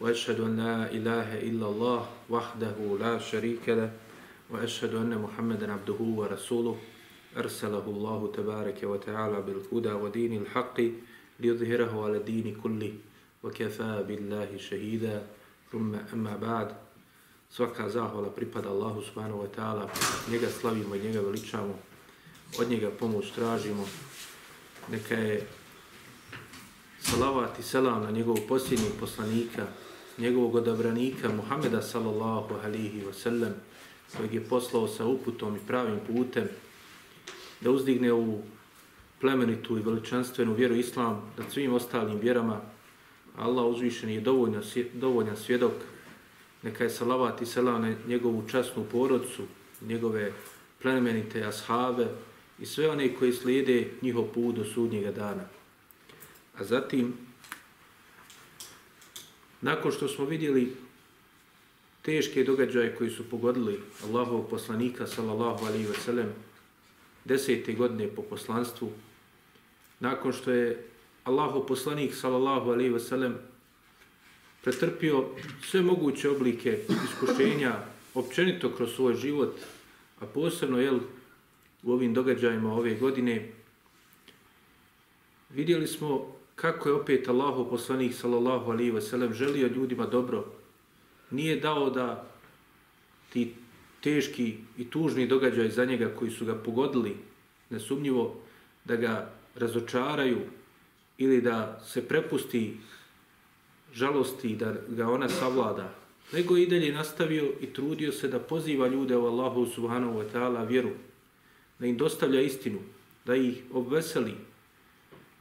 واشهد ان لا اله الا الله وحده لا شريك له واشهد ان محمدا عبده ورسوله ارسله الله تبارك وتعالى بالهدى ودين الحق ليظهره على الدين كله وكفى بالله شهيدا ثم اما بعد Svaka zahvala pripada Allahu subhanahu wa ta'ala, njega slavimo i njega veličamo, od njega pomoć tražimo. Neka je salavat i selam na njegovog posljednjeg poslanika, njegovog odabranika Muhameda sallallahu alihi wasallam, kojeg je poslao sa uputom i pravim putem, da uzdigne u plemenitu i veličanstvenu vjeru Islam nad svim ostalim vjerama. Allah uzvišen je dovoljno, dovoljan svjedok. Neka je salavat i selam na njegovu časnu porodcu, njegove plemenite ashave i sve one koji slijede njihov put do sudnjega dana. A zatim, nakon što smo vidjeli teške događaje koji su pogodili Allahovog poslanika, sallallahu alaihi ve sellem, desete godine po poslanstvu, nakon što je Allahov poslanik, sallallahu alaihi ve sellem, pretrpio sve moguće oblike iskušenja općenito kroz svoj život, a posebno jel, u ovim događajima ove godine, vidjeli smo kako je opet Allahov poslanik sallallahu alaihi ve sellem želio ljudima dobro. Nije dao da ti teški i tužni događaj za njega koji su ga pogodili, nesumnjivo da ga razočaraju ili da se prepusti žalosti da ga ona savlada, nego i dalje nastavio i trudio se da poziva ljude u Allahu subhanahu wa ta'ala vjeru, da im dostavlja istinu, da ih obveseli,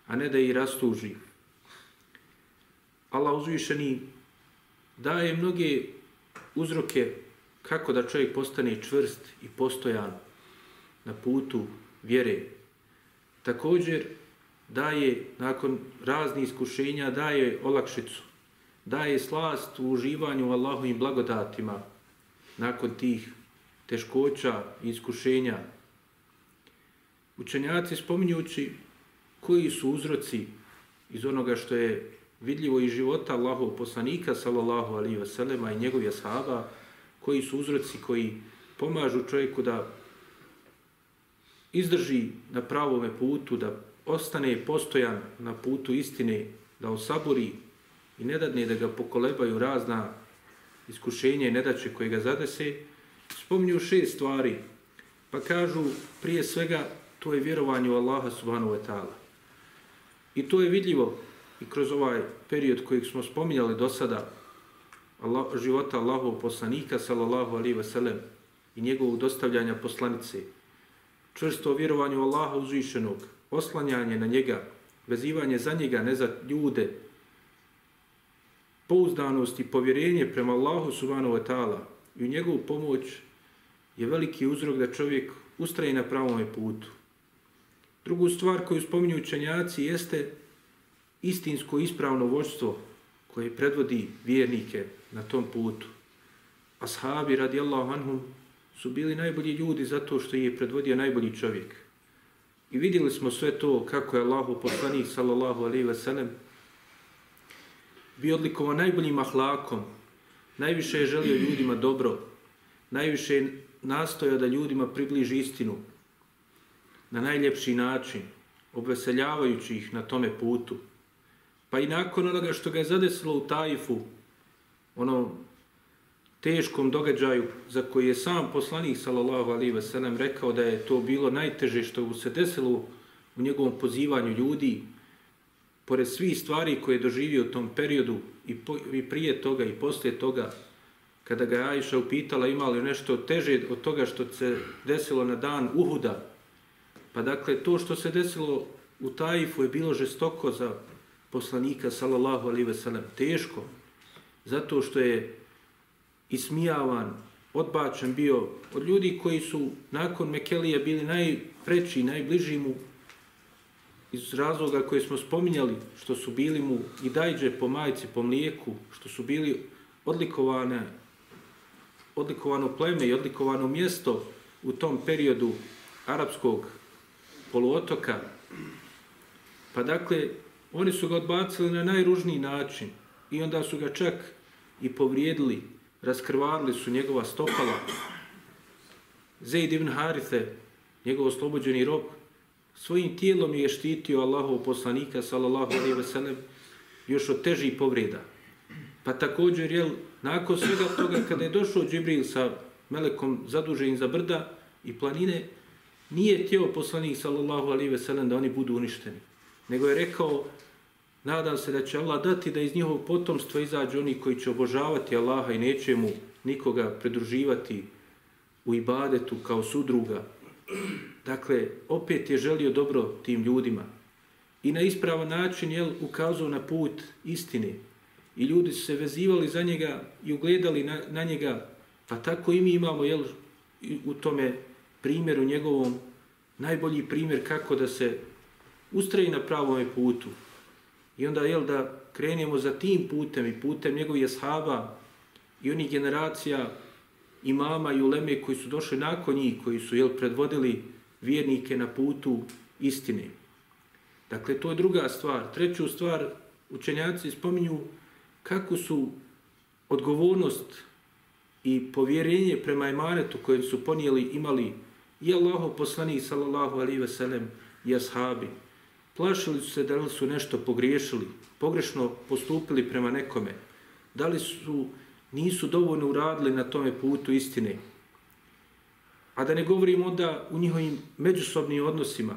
a ne da ih rastuži. Allah uzvišeni daje mnoge uzroke kako da čovjek postane čvrst i postojan na putu vjere. Također daje, nakon raznih iskušenja, daje olakšicu, daje slast u uživanju Allahovim blagodatima nakon tih teškoća i iskušenja. Učenjaci spominjući koji su uzroci iz onoga što je vidljivo iz života Allahov poslanika sallallahu alaihi ve sellema i njegovih ashaba, koji su uzroci koji pomažu čovjeku da izdrži na pravome putu, da ostane postojan na putu istine, da osaburi i ne dadne da ga pokolebaju razna iskušenja i nedaće koje ga zadese, spominju šest stvari, pa kažu prije svega to je vjerovanje u Allaha subhanahu wa ta'ala. I to je vidljivo i kroz ovaj period kojeg smo spominjali do sada Allah, života Allahov poslanika sallallahu alaihi ve sellem i njegovog dostavljanja poslanice, čvrsto vjerovanje u Allaha uzvišenog, oslanjanje na njega, vezivanje za njega, ne za ljude, pouzdanost i povjerenje prema Allahu subhanahu wa ta'ala i u njegovu pomoć je veliki uzrok da čovjek ustraje na pravom putu. Drugu stvar koju spominju učenjaci jeste istinsko ispravno vođstvo koje predvodi vjernike na tom putu. Ashabi radijallahu anhum su bili najbolji ljudi zato što je predvodio najbolji čovjek. I vidjeli smo sve to kako je Allahu poslanik sallallahu alaihi ve sellem bio odlikovan najboljim ahlakom, najviše je želio ljudima dobro, najviše je nastojao da ljudima približi istinu na najljepši način, obveseljavajući ih na tome putu. Pa i nakon onoga što ga je zadesilo u Tajfu, ono teškom događaju za koji je sam poslanik sallallahu alaihi ve sellem rekao da je to bilo najteže što mu se desilo u njegovom pozivanju ljudi, pored svih stvari koje je doživio u tom periodu i, po, i prije toga i poslije toga, kada ga Ajša upitala ima li nešto teže od toga što se desilo na dan Uhuda, pa dakle to što se desilo u Taifu je bilo žestoko za poslanika sallallahu alaihi ve sellem. Teško zato što je ismijavan, odbačen bio od ljudi koji su nakon Mekelija bili najpreći, najbliži mu iz razloga koje smo spominjali, što su bili mu i dajđe po majici, po mlijeku, što su bili odlikovane, odlikovano pleme i odlikovano mjesto u tom periodu arapskog poluotoka. Pa dakle, oni su ga odbacili na najružniji način i onda su ga čak i povrijedili, raskrvarili su njegova stopala. Zaid ibn Harithe, njegov oslobođeni rob, svojim tijelom je štitio Allahov poslanika, sallallahu alaihi ve sellem, još od težih povreda. Pa također, jel, nakon svega toga, kada je došao Džibril sa melekom zaduženim za brda i planine, nije tijelo poslanik, sallallahu alaihi ve sellem, da oni budu uništeni. Nego je rekao, nadam se da će Allah dati da iz njihovog potomstva izađu oni koji će obožavati Allaha i neće mu nikoga pridruživati u ibadetu kao sudruga. Dakle, opet je želio dobro tim ljudima. I na ispravan način je ukazao na put istine. I ljudi su se vezivali za njega i ugledali na, na njega. Pa tako i mi imamo jel, u tome primjeru njegovom najbolji primjer kako da se ustraji na pravom putu. I onda jel, da krenemo za tim putem i putem njegovih ashaba i onih generacija imama i uleme koji su došli nakon njih, koji su jel, predvodili vjernike na putu istine. Dakle, to je druga stvar. Treću stvar, učenjaci spominju kako su odgovornost i povjerenje prema imanetu kojem su ponijeli imali i Allaho poslani sallallahu alaihi ve sellem i ashabi. Plašili su se da li su nešto pogriješili, pogrešno postupili prema nekome, da li su, nisu dovoljno uradili na tome putu istine. A da ne govorimo onda u njihovim međusobnim odnosima,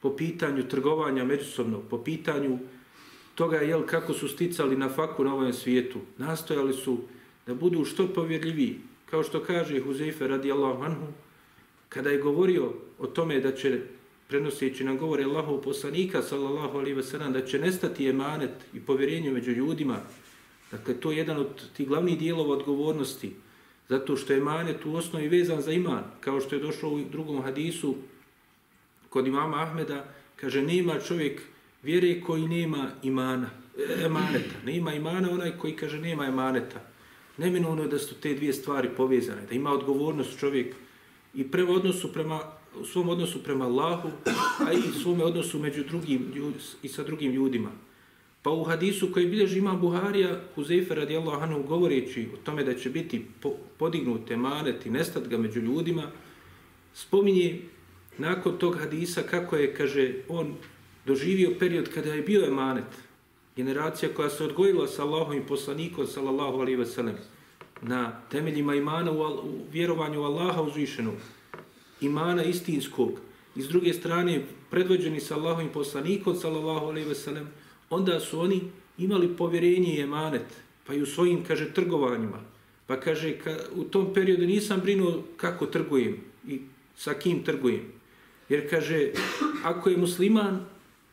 po pitanju trgovanja međusobno, po pitanju toga jel, kako su sticali na faku na ovom svijetu, nastojali su da budu što povjerljiviji, kao što kaže Huzeife radijallahu anhu, kada je govorio o tome da će, prenoseći nam govore Allahov poslanika, sallallahu alaihi wasallam, da će nestati emanet i povjerenje među ljudima, dakle, to je jedan od tih glavnih dijelova odgovornosti, Zato što je emanet u osnovi vezan za iman, kao što je došlo u drugom hadisu kod imama Ahmeda, kaže, nema čovjek vjere koji nema imana, emaneta. Nema imana onaj koji kaže nema emaneta. Neminovno je da su te dvije stvari povezane, da ima odgovornost čovjek i prema odnosu prema, u svom odnosu prema Allahu, a i svome odnosu među drugim i sa drugim ljudima. Pa u hadisu koji bilježi ima Buharija, Huzeyfe radijallahu anhu govoreći o tome da će biti podignute manet i nestat ga među ljudima, spominje nakon tog hadisa kako je, kaže, on doživio period kada je bio emanet, generacija koja se odgojila sa Allahom i poslanikom, sallallahu alaihi ve sellem, na temeljima imana u, u vjerovanju Allaha uzvišenog, imana istinskog, i s druge strane predvođeni sa Allahovim poslanikom, sallallahu alaihi ve sellem, onda su oni imali povjerenje i emanet, pa i u svojim, kaže, trgovanjima. Pa kaže, ka, u tom periodu nisam brinuo kako trgujem i sa kim trgujem. Jer kaže, ako je musliman,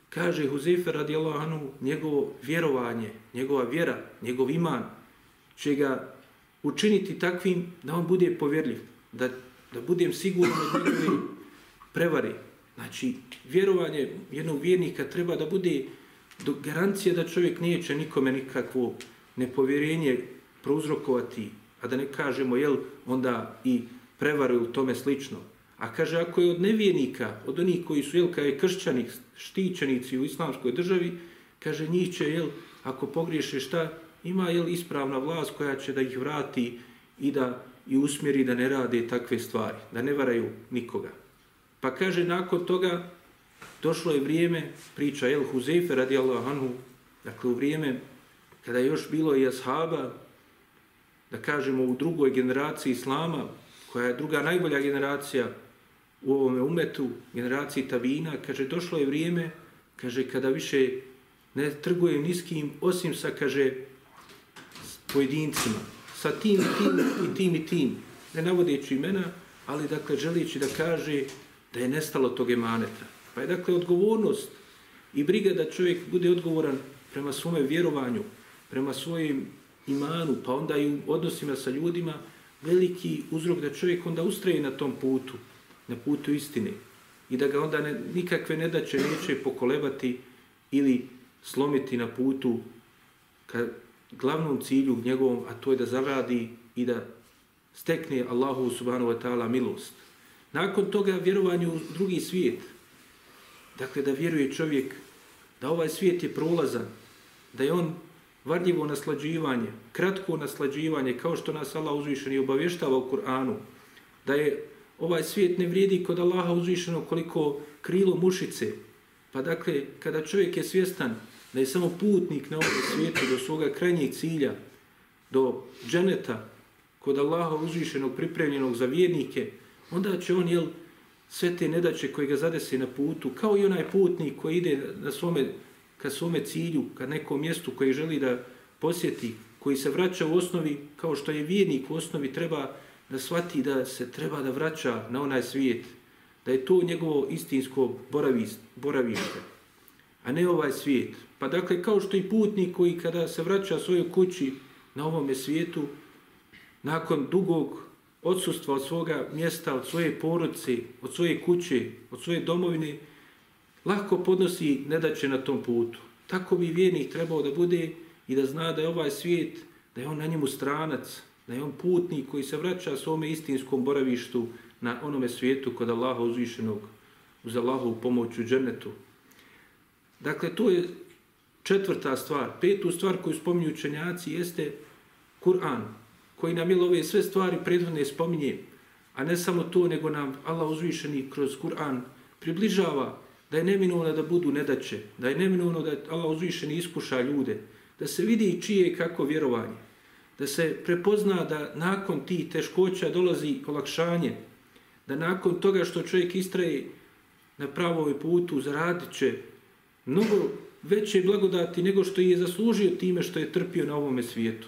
kaže Huzefer radijallahu anhu, njegovo vjerovanje, njegova vjera, njegov iman, će ga učiniti takvim da on bude povjerljiv, da, da budem siguran od njegove prevari. Znači, vjerovanje jednog vjernika treba da bude do garancije da čovjek neće nikome nikakvo nepovjerenje prouzrokovati, a da ne kažemo, jel, onda i prevare u tome slično. A kaže, ako je od nevjernika, od onih koji su, jel, kao je kršćani, štićenici u islamskoj državi, kaže, njih će, jel, ako pogriješe šta, ima, jel, ispravna vlast koja će da ih vrati i da i usmjeri da ne rade takve stvari, da ne varaju nikoga. Pa kaže, nakon toga, došlo je vrijeme, priča El Huzefe radijallahu anhu, dakle u vrijeme kada je još bilo i ashaba, da kažemo u drugoj generaciji Islama, koja je druga najbolja generacija u ovome umetu, generaciji Tabina, kaže, došlo je vrijeme, kaže, kada više ne trguje niskim, osim sa, kaže, pojedincima, sa tim, tim i tim i tim, ne navodeći imena, ali, dakle, želići da kaže da je nestalo tog emaneta. Pa je dakle odgovornost i briga da čovjek bude odgovoran prema svome vjerovanju, prema svojim imanu, pa onda i u odnosima sa ljudima, veliki uzrok da čovjek onda ustraje na tom putu, na putu istine. I da ga onda ne, nikakve nedaće neće pokolebati ili slomiti na putu ka glavnom cilju njegovom, a to je da zavradi i da stekne Allahu subhanahu wa ta'ala milost. Nakon toga vjerovanje u drugi svijet. Dakle, da vjeruje čovjek da ovaj svijet je prolazan, da je on varljivo naslađivanje, kratko naslađivanje, kao što nas Allah uzvišeni obavještava u Kur'anu, da je ovaj svijet ne vrijedi kod Allaha uzvišeno koliko krilo mušice. Pa dakle, kada čovjek je svjestan da je samo putnik na ovom svijetu do svoga krajnjeg cilja, do dženeta, kod Allaha uzvišenog pripremljenog za vjernike, onda će on, jel, sve te nedaće koje ga zadese na putu, kao i onaj putnik koji ide na svome, ka svome cilju, ka nekom mjestu koji želi da posjeti, koji se vraća u osnovi, kao što je vjernik u osnovi, treba da shvati da se treba da vraća na onaj svijet, da je to njegovo istinsko boravište, a ne ovaj svijet. Pa dakle, kao što i putnik koji kada se vraća svojoj kući na ovome svijetu, nakon dugog odsustva od svoga mjesta, od svoje porodice, od svoje kuće, od svoje domovine, lahko podnosi nedaće na tom putu. Tako bi vjernik trebao da bude i da zna da je ovaj svijet, da je on na njemu stranac, da je on putnik koji se vraća svome istinskom boravištu na onome svijetu kod Allaha uzvišenog, uz Allahovu pomoć u džennetu. Dakle, to je četvrta stvar. Petu stvar koju spominju učenjaci jeste Kur'an, koji nam je ove sve stvari prethodne spominje, a ne samo to, nego nam Allah uzvišeni kroz Kur'an približava da je neminovno da budu nedaće, da je neminovno da Allah uzvišeni iskuša ljude, da se vidi čije je kako vjerovanje, da se prepozna da nakon ti teškoća dolazi olakšanje, da nakon toga što čovjek istraje na pravom putu zaradit će mnogo veće blagodati nego što je zaslužio time što je trpio na ovome svijetu.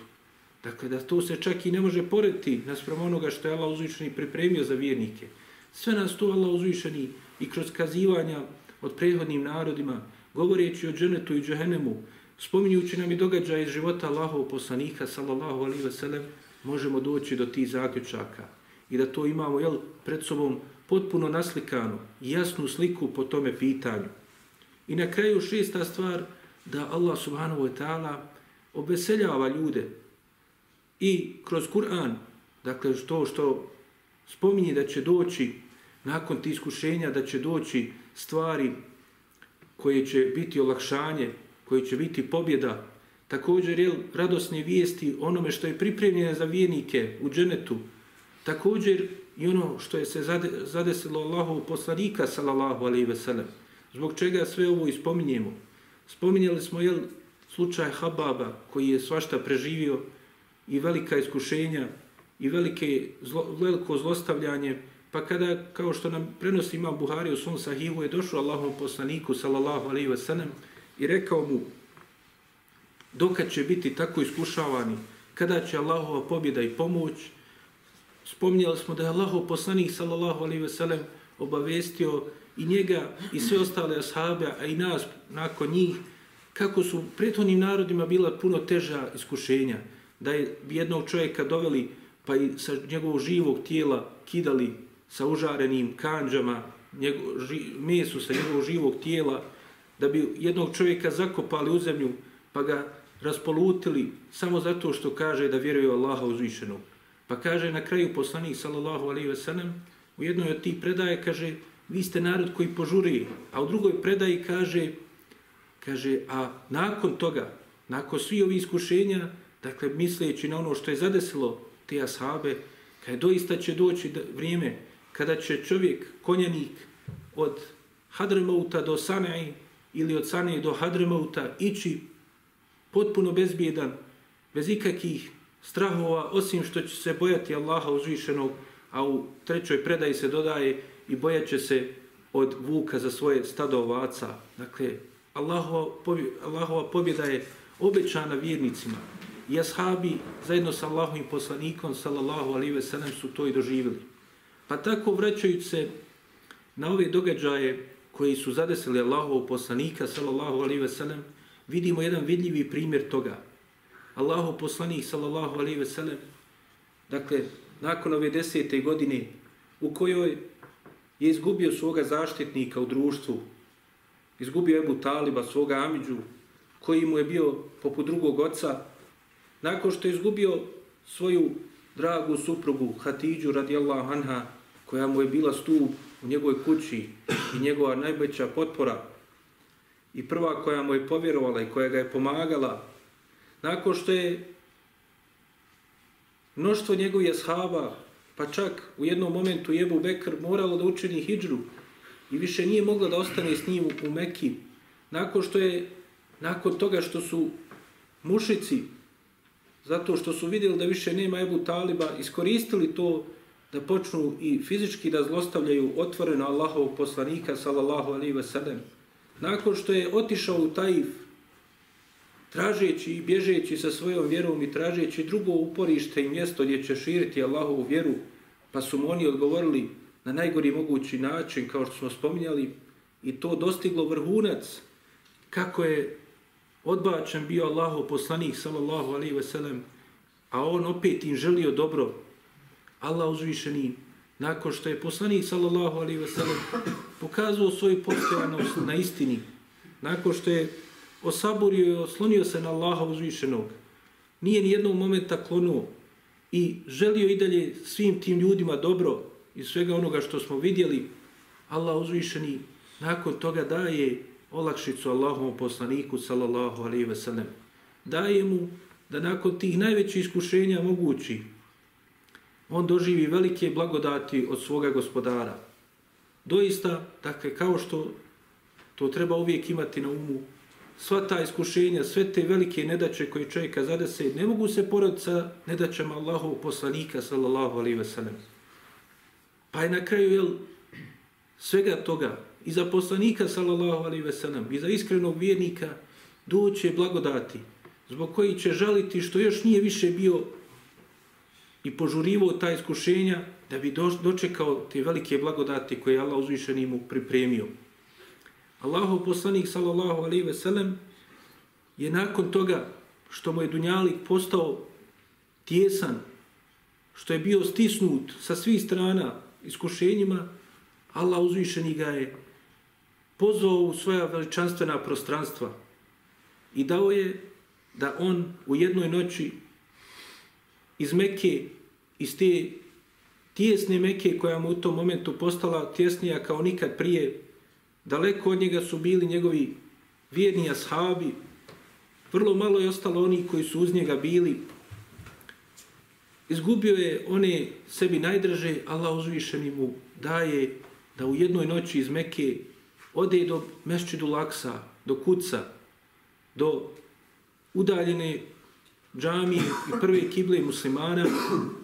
Dakle, da to se čak i ne može porediti naspram onoga što je Allah uzvišeni pripremio za vjernike. Sve nas to Allah uzvišeni i kroz kazivanja od prethodnim narodima, govoreći o dženetu i džahennemu, spominjući nam i događaje iz života Allahov poslanika, sallallahu alaihi ve sellem, možemo doći do tih zaključaka i da to imamo jel, pred sobom potpuno naslikano jasnu sliku po tome pitanju. I na kraju šesta stvar, da Allah subhanahu wa ta'ala obeseljava ljude. I kroz Kur'an, dakle to što spominje da će doći nakon tih iskušenja, da će doći stvari koje će biti olakšanje, koje će biti pobjeda, također je radosne vijesti onome što je pripremljeno za vijenike u dženetu, također i ono što je se zadesilo Allahov poslanika, sallallahu alaihi ve sellem, zbog čega sve ovo ispominjemo. Spominjali smo jel, slučaj Hababa koji je svašta preživio i velika iskušenja i velike zlo, veliko zlostavljanje, pa kada, kao što nam prenosi ima Buhari u svom sahihu, je došao Allahom poslaniku, sallallahu alaihi wa sallam, i rekao mu, dokad će biti tako iskušavani, kada će Allahova pobjeda i pomoć, spominjali smo da je Allahov poslanik, sallallahu alaihi wa sallam, obavestio i njega i sve ostale ashabe, a i nas nakon njih, kako su prethodnim narodima bila puno teža iskušenja, da je jednog čovjeka doveli pa i sa njegovog živog tijela kidali sa užarenim kanđama njegov, ži, mesu sa njegovog živog tijela, da bi jednog čovjeka zakopali u zemlju pa ga raspolutili samo zato što kaže da vjeruje Allaha uzvišenog. Pa kaže na kraju poslanik sallallahu alaihi ve sellem u jednoj od tih predaje kaže vi ste narod koji požuri, a u drugoj predaji kaže kaže a nakon toga, nakon svih ovih iskušenja, dakle, misleći na ono što je zadesilo te ashabe, kada doista će doći vrijeme kada će čovjek, konjanik, od Hadremauta do Sanei ili od Sanei do Hadremauta ići potpuno bezbjedan, bez ikakih strahova, osim što će se bojati Allaha uzvišenog, a u trećoj predaji se dodaje i bojat će se od vuka za svoje stado ovaca. Dakle, Allahova pobjeda je obećana vjernicima i ashabi zajedno sa Allahovim poslanikom sallallahu alaihi ve sellem su to i doživjeli. Pa tako vraćajući se na ove događaje koji su zadesili Allahov poslanika sallallahu alaihi ve sellem, vidimo jedan vidljivi primjer toga. Allahov poslanik sallallahu alaihi ve sellem, dakle, nakon ove desete godine u kojoj je izgubio svoga zaštitnika u društvu, izgubio Ebu Taliba, svoga Amidžu, koji mu je bio poput drugog oca, nakon što je izgubio svoju dragu suprugu Hatidžu radijallahu anha, koja mu je bila stup u njegovoj kući i njegova najveća potpora i prva koja mu je povjerovala i koja ga je pomagala, nakon što je mnoštvo njegovih ashaba, pa čak u jednom momentu Jebu Bekr moralo da učini hijđru i više nije mogla da ostane s njim u Mekki, nakon što je, nakon toga što su mušici, zato što su vidjeli da više nema Ebu Taliba, iskoristili to da počnu i fizički da zlostavljaju otvoreno Allahovog poslanika, sallallahu alaihi ve sellem. Nakon što je otišao u Taif, tražeći i bježeći sa svojom vjerom i tražeći drugo uporište i mjesto gdje će širiti Allahovu vjeru, pa su mu oni odgovorili na najgori mogući način, kao što smo spominjali, i to dostiglo vrhunac, kako je odbačen bio Allahov poslanik, sallallahu alaihi ve sellem, a on opet im želio dobro, Allah uzvišeni, nakon što je poslanik sallallahu alaihi ve sellem pokazao svoju postojanost na istini, nakon što je osaburio i oslonio se na Allaha uzvišenog, nije ni jednog momenta klonuo i želio i dalje svim tim ljudima dobro i svega onoga što smo vidjeli, Allah uzvišeni nakon toga daje olakšicu Allahovom poslaniku sallallahu alaihi ve sellem. Daje mu da nakon tih najvećih iskušenja mogući on doživi velike blagodati od svoga gospodara. Doista, dakle, kao što to treba uvijek imati na umu, sva ta iskušenja, sve te velike nedaće koje čovjeka zadese, ne mogu se porediti sa nedaćama Allahovog poslanika, sallallahu alaihi ve sellem. Pa je na kraju, jel, svega toga, i za poslanika, sallallahu alaihi ve sellem, i za iskrenog vjernika, doće blagodati, zbog koji će žaliti što još nije više bio i požurivo ta iskušenja da bi dočekao te velike blagodati koje Allah uzvišeni mu pripremio. Allahov poslanik sallallahu alejhi ve sellem je nakon toga što mu je dunjalik postao tjesan, što je bio stisnut sa svih strana iskušenjima, Allah uzvišeni ga je pozvao u svoja veličanstvena prostranstva i dao je da on u jednoj noći iz Mekke, iz te tjesne Mekke koja mu u tom momentu postala tjesnija kao nikad prije, daleko od njega su bili njegovi vjerni ashabi, vrlo malo je ostalo oni koji su uz njega bili, izgubio je one sebi najdraže, Allah uzvišeni mu daje da u jednoj noći iz Mekke ode do Mešćidu Laksa, do Kuca, do udaljene džamije i prve kible muslimana,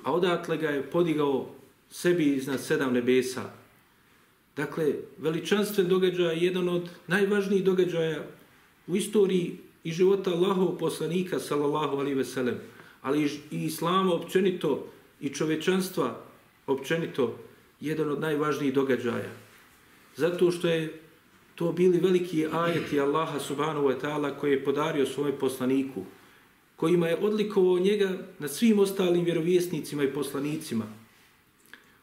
a odatle ga je podigao sebi iznad sedam nebesa. Dakle, veličanstven događaj je jedan od najvažnijih događaja u istoriji i života Allahov poslanika, sallallahu alaihi ve sellem, ali i islama općenito i čovečanstva općenito, jedan od najvažnijih događaja. Zato što je to bili veliki ajeti Allaha subhanahu wa ta'ala koji je podario svojom poslaniku, kojima je odlikovao njega nad svim ostalim vjerovjesnicima i poslanicima.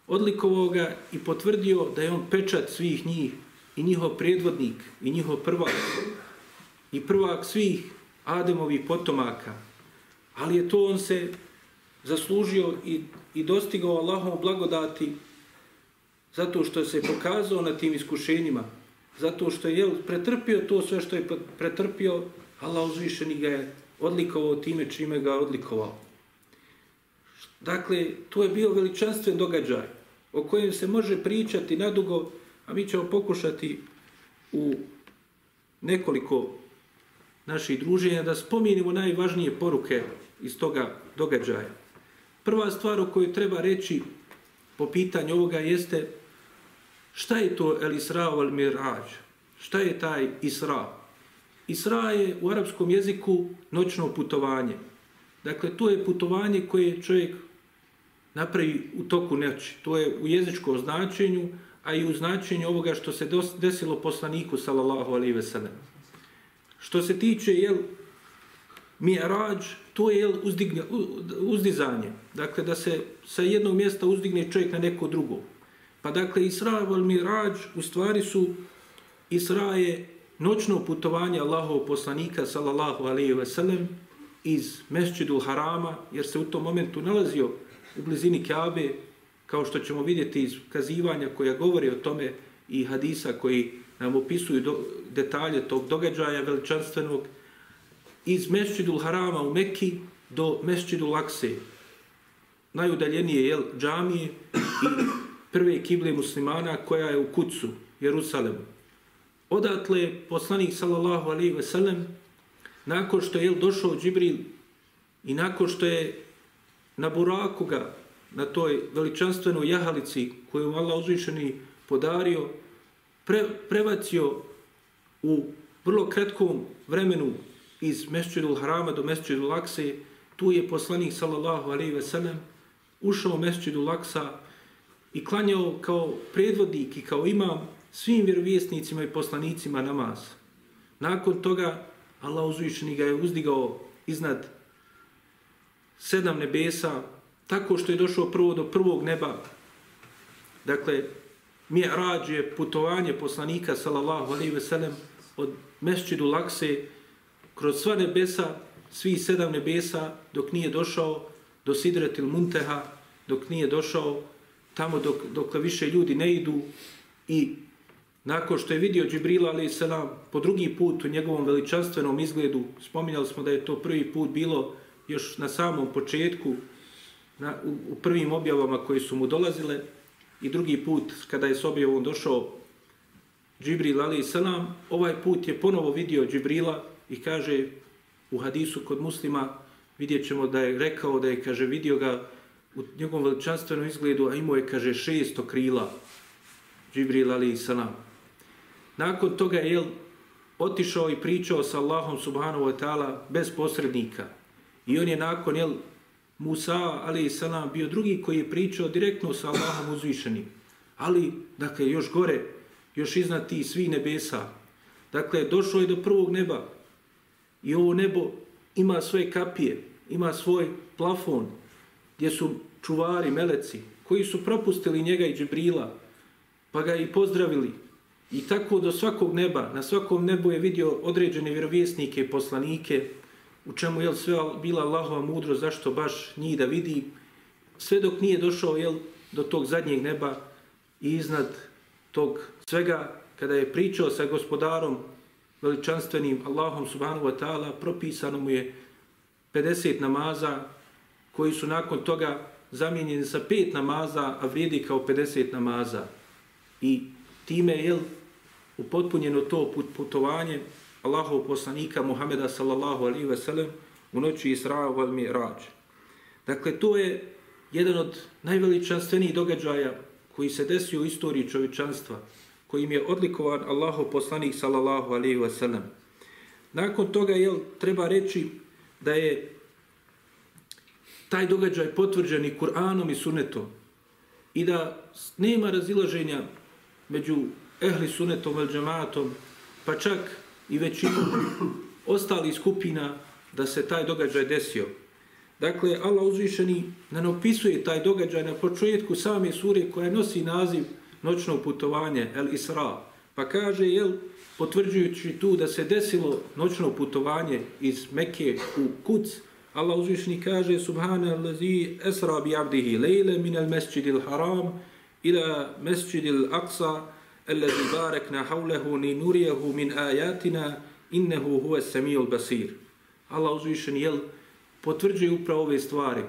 Odlikovao ga i potvrdio da je on pečat svih njih i njihov predvodnik i njihov prvak i prvak svih Ademovih potomaka. Ali je to on se zaslužio i, i dostigao Allahom blagodati zato što se pokazao na tim iskušenjima, zato što je pretrpio to sve što je pretrpio, Allah uzvišeni ga je odlikovao time čime ga odlikovao. Dakle, to je bio veličanstven događaj o kojem se može pričati nadugo, a mi ćemo pokušati u nekoliko naših druženja da spominimo najvažnije poruke iz toga događaja. Prva stvar o kojoj treba reći po pitanju ovoga jeste šta je to El Isra al Miraj? Šta je taj Isra? Isra je u arapskom jeziku noćno putovanje. Dakle, to je putovanje koje čovjek napravi u toku noći. To je u jezičkom značenju, a i u značenju ovoga što se desilo poslaniku, sallallahu alaihi ve sellem. Što se tiče jel, Mi'rađ, to je uzdigne, uzdizanje. Dakle, da se sa jednog mjesta uzdigne čovjek na neko drugo. Pa dakle, Isra i Mi'rađ u stvari su Isra je noćno putovanje Allahov poslanika, sallallahu alaihi ve sellem, iz Mešćidu Harama, jer se u tom momentu nalazio u blizini Kaabe, kao što ćemo vidjeti iz kazivanja koja govori o tome i hadisa koji nam opisuju do, detalje tog događaja veličanstvenog, iz Mešćidul Harama u Mekki do Mešćidul Lakse, najudaljenije je džamije i prve kible muslimana koja je u Kucu, Jerusalemu. Odatle poslanik sallallahu alaihi ve sellem nakon što je došao Džibril i nakon što je na buraku ga na toj veličanstvenoj jahalici koju Allah uzvišeni podario, pre, prevacio u vrlo kratkom vremenu iz Mesčidul Harama do Mesčidul Lakse, tu je poslanik sallallahu alaihi ve sellem ušao u Mesčidul Aksa i klanjao kao predvodnik i kao imam svim vjerovjesnicima i poslanicima namaz. Nakon toga Allah uzvišeni ga je uzdigao iznad sedam nebesa, tako što je došao prvo do prvog neba. Dakle, Mi'rađ je putovanje poslanika, sallallahu alaihi ve sellem, od mešćidu Lakse, kroz sva nebesa, svi sedam nebesa, dok nije došao do Sidretil Munteha, dok nije došao tamo dok, dok više ljudi ne idu i Nakon što je vidio Džibrila ali se nam po drugi put u njegovom veličanstvenom izgledu, spominjali smo da je to prvi put bilo još na samom početku, na, u, u prvim objavama koje su mu dolazile, i drugi put kada je s objavom došao Džibril ali sanam, ovaj put je ponovo vidio Džibrila i kaže u hadisu kod muslima, vidjet ćemo da je rekao da je, kaže, vidio ga u njegovom veličanstvenom izgledu, a imao je, kaže, šesto krila Džibril ali sanam. Nakon toga je otišao i pričao sa Allahom subhanahu wa ta'ala bez posrednika. I on je nakon jel, Musa ali i salam bio drugi koji je pričao direktno sa Allahom uzvišenim. Ali, dakle, još gore, još iznad ti svi nebesa. Dakle, došao je do prvog neba. I ovo nebo ima svoje kapije, ima svoj plafon, gdje su čuvari, meleci, koji su propustili njega i Džibrila, pa ga i pozdravili, I tako do svakog neba, na svakom nebu je vidio određene vjerovjesnike i poslanike, u čemu je sve bila Allahova mudro, zašto baš njih da vidi, sve dok nije došao jel, do tog zadnjeg neba i iznad tog svega, kada je pričao sa gospodarom veličanstvenim Allahom subhanahu wa ta'ala, propisano mu je 50 namaza koji su nakon toga zamijenjeni sa pet namaza, a vrijedi kao 50 namaza. I time je upotpunjeno to put, putovanje Allahov poslanika Muhameda sallallahu alaihi ve sellem u noći Isra wal Mi'raj. Dakle, to je jedan od najveličanstvenijih događaja koji se desio u istoriji čovječanstva, kojim je odlikovan Allahov poslanik sallallahu alaihi ve sellem. Nakon toga je treba reći da je taj događaj potvrđen i Kur'anom i Sunnetom i da nema razilaženja među ehli sunnetom el džematom, pa čak i većinu ostali skupina da se taj događaj desio. Dakle, Allah uzvišeni nam opisuje taj događaj na početku same sure koja nosi naziv noćno putovanje, El Isra. Pa kaže, jel, potvrđujući tu da se desilo noćno putovanje iz Mekke u Kuc, Allah uzvišeni kaže, Subhana lazi esra bi abdihi lejle min al mesjidil haram ila mesjidil aqsa الذي باركنا حوله لنريه من آياتنا إنه هو السميع البصير Allah uzvišen jel potvrđuje upravo ove stvari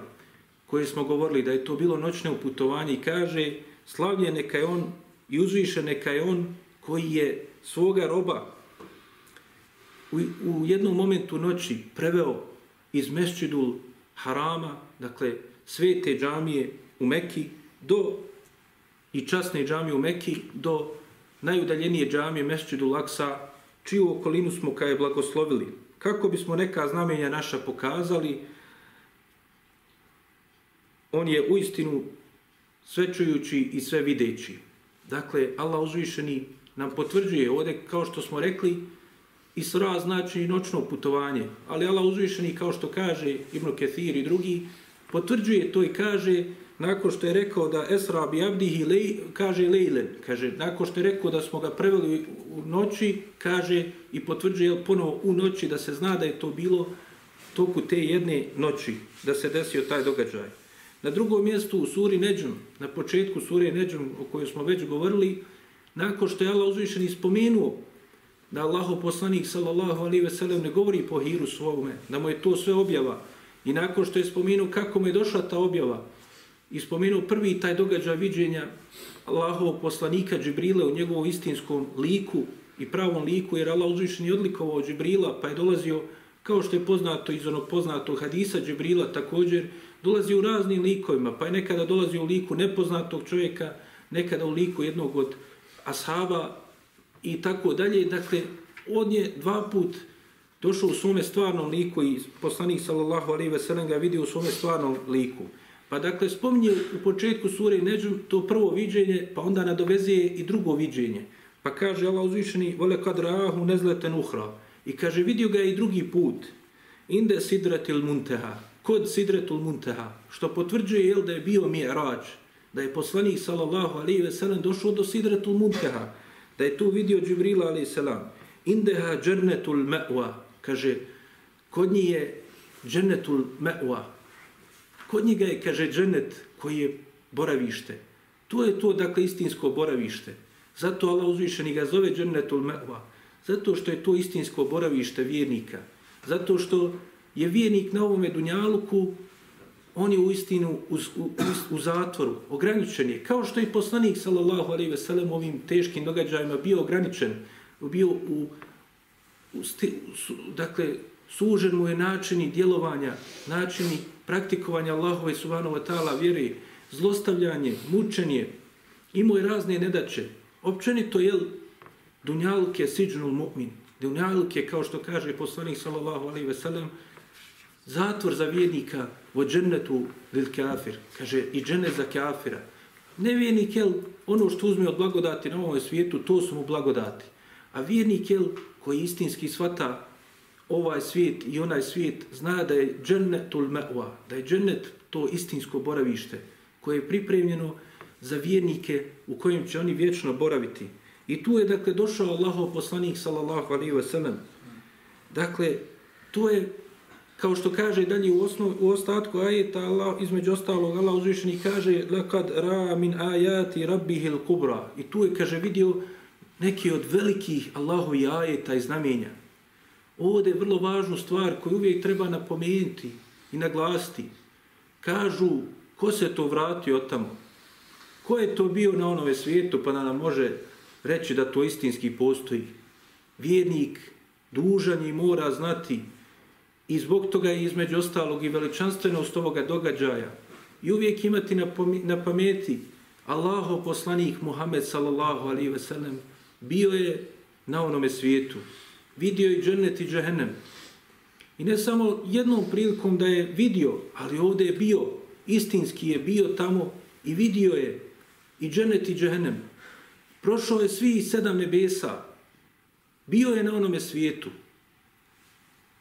koje smo govorili da je to bilo noćno putovanje i kaže slavljen neka je on i uzvišen neka je on koji je svoga roba u, u jednom momentu noći preveo iz mesčidul harama, dakle svete džamije u Meki do i časne džamije u Meki do najudaljenije džamije Mešćidu Laksa, čiju okolinu smo kaj je blagoslovili. Kako bismo neka znamenja naša pokazali, on je u istinu i sve videći. Dakle, Allah uzvišeni nam potvrđuje ovdje, kao što smo rekli, Isra znači noćno putovanje, ali Allah uzvišeni, kao što kaže Ibn Kethir i drugi, potvrđuje to i kaže, nakon što je rekao da Esra bi abdihi lej, kaže lejlen, kaže, nakon što je rekao da smo ga preveli u noći, kaže i potvrđuje ponovo u noći da se zna da je to bilo toku te jedne noći, da se desio taj događaj. Na drugom mjestu u suri Neđum, na početku sure Neđum o kojoj smo već govorili, nakon što je Allah uzvišen ispomenuo da Allaho poslanik sallallahu alaihi ve sellem ne govori po hiru svome, da mu je to sve objava, i nakon što je spomenuo kako mu je došla ta objava, i spomenuo prvi taj događaj viđenja Allahovog poslanika Džibrila u njegovom istinskom liku i pravom liku, jer Allah uzvišen je odlikovao Džibrila, pa je dolazio, kao što je poznato iz onog poznatog hadisa Džibrila također, dolazi u raznim likovima, pa je nekada dolazi u liku nepoznatog čovjeka, nekada u liku jednog od ashaba i tako dalje. Dakle, on je dva put došao u svome stvarnom liku i poslanik sallallahu alaihi ve sellem ga vidio u svome stvarnom liku. Pa dakle, spominje u početku sure Neđum to prvo viđenje, pa onda nadovezuje i drugo viđenje. Pa kaže Allah uzvišeni, vole kad rahu nezleten uhra. I kaže, vidio ga i drugi put. Inde sidratil munteha kod Sidretul Muntaha, što potvrđuje jel, da je bio mi'rađ, da je poslanik sallallahu alaihi ve sellem došao do Sidretul Muntaha, da je tu vidio Džibrila alaihi selam. Indeha džernetul me'wa, kaže, kod nje je džernetul me'wa. Kod njega je, kaže, dženet koji je boravište. To je to, dakle, istinsko boravište. Zato Allah uzvišeni ga zove džennetul me'wa. Zato što je to istinsko boravište vjernika. Zato što je vjernik na ovome dunjaluku, on je u istinu u, u, u zatvoru, ograničen je. Kao što je poslanik, sallallahu alaihi ve sellem, ovim teškim događajima bio ograničen, bio u, u sti, su, dakle, sužen mu je načini djelovanja, načini praktikovanja Allahove subhanahu wa ta'ala vjeri, zlostavljanje, mučenje, imao je razne nedaće. Općenito, je dunjaluk je siđnul mu'min. Dunjaluk je, kao što kaže poslanik, sallallahu alaihi ve sellem, zatvor za vjernika vo džennetu lil kafir, kaže i džennet za kafira. Nevjernik, je ono što uzme od blagodati na ovom svijetu, to su mu blagodati. A vjernik, je koji istinski svata ovaj svijet i onaj svijet, zna da je džennetul me'wa, da je džennet to istinsko boravište, koje je pripremljeno za vjernike u kojem će oni vječno boraviti. I tu je, dakle, došao Allahov poslanik, sallallahu alaihi wa sallam. Dakle, to je kao što kaže dalje u, osnov, u ostatku ajeta Allah, između ostalog Allah uzvišeni kaže lakad ra min ajati rabbihil kubra i tu je kaže vidio neki od velikih Allahovi ajeta i znamenja ovdje je vrlo važnu stvar koju uvijek treba napomenuti i naglasiti kažu ko se to vratio od tamo ko je to bio na onome svijetu pa nam može reći da to istinski postoji vjernik dužan i mora znati I zbog toga je između ostalog i veličanstvenost ovoga događaja. I uvijek imati na, na pameti Allaho poslanik Muhammed sallallahu alaihi ve sellem bio je na onome svijetu. Vidio i džennet i džehennem. I ne samo jednom prilikom da je vidio, ali ovdje je bio, istinski je bio tamo i vidio je i džennet i džehennem. Prošao je svi sedam nebesa. Bio je na onome svijetu.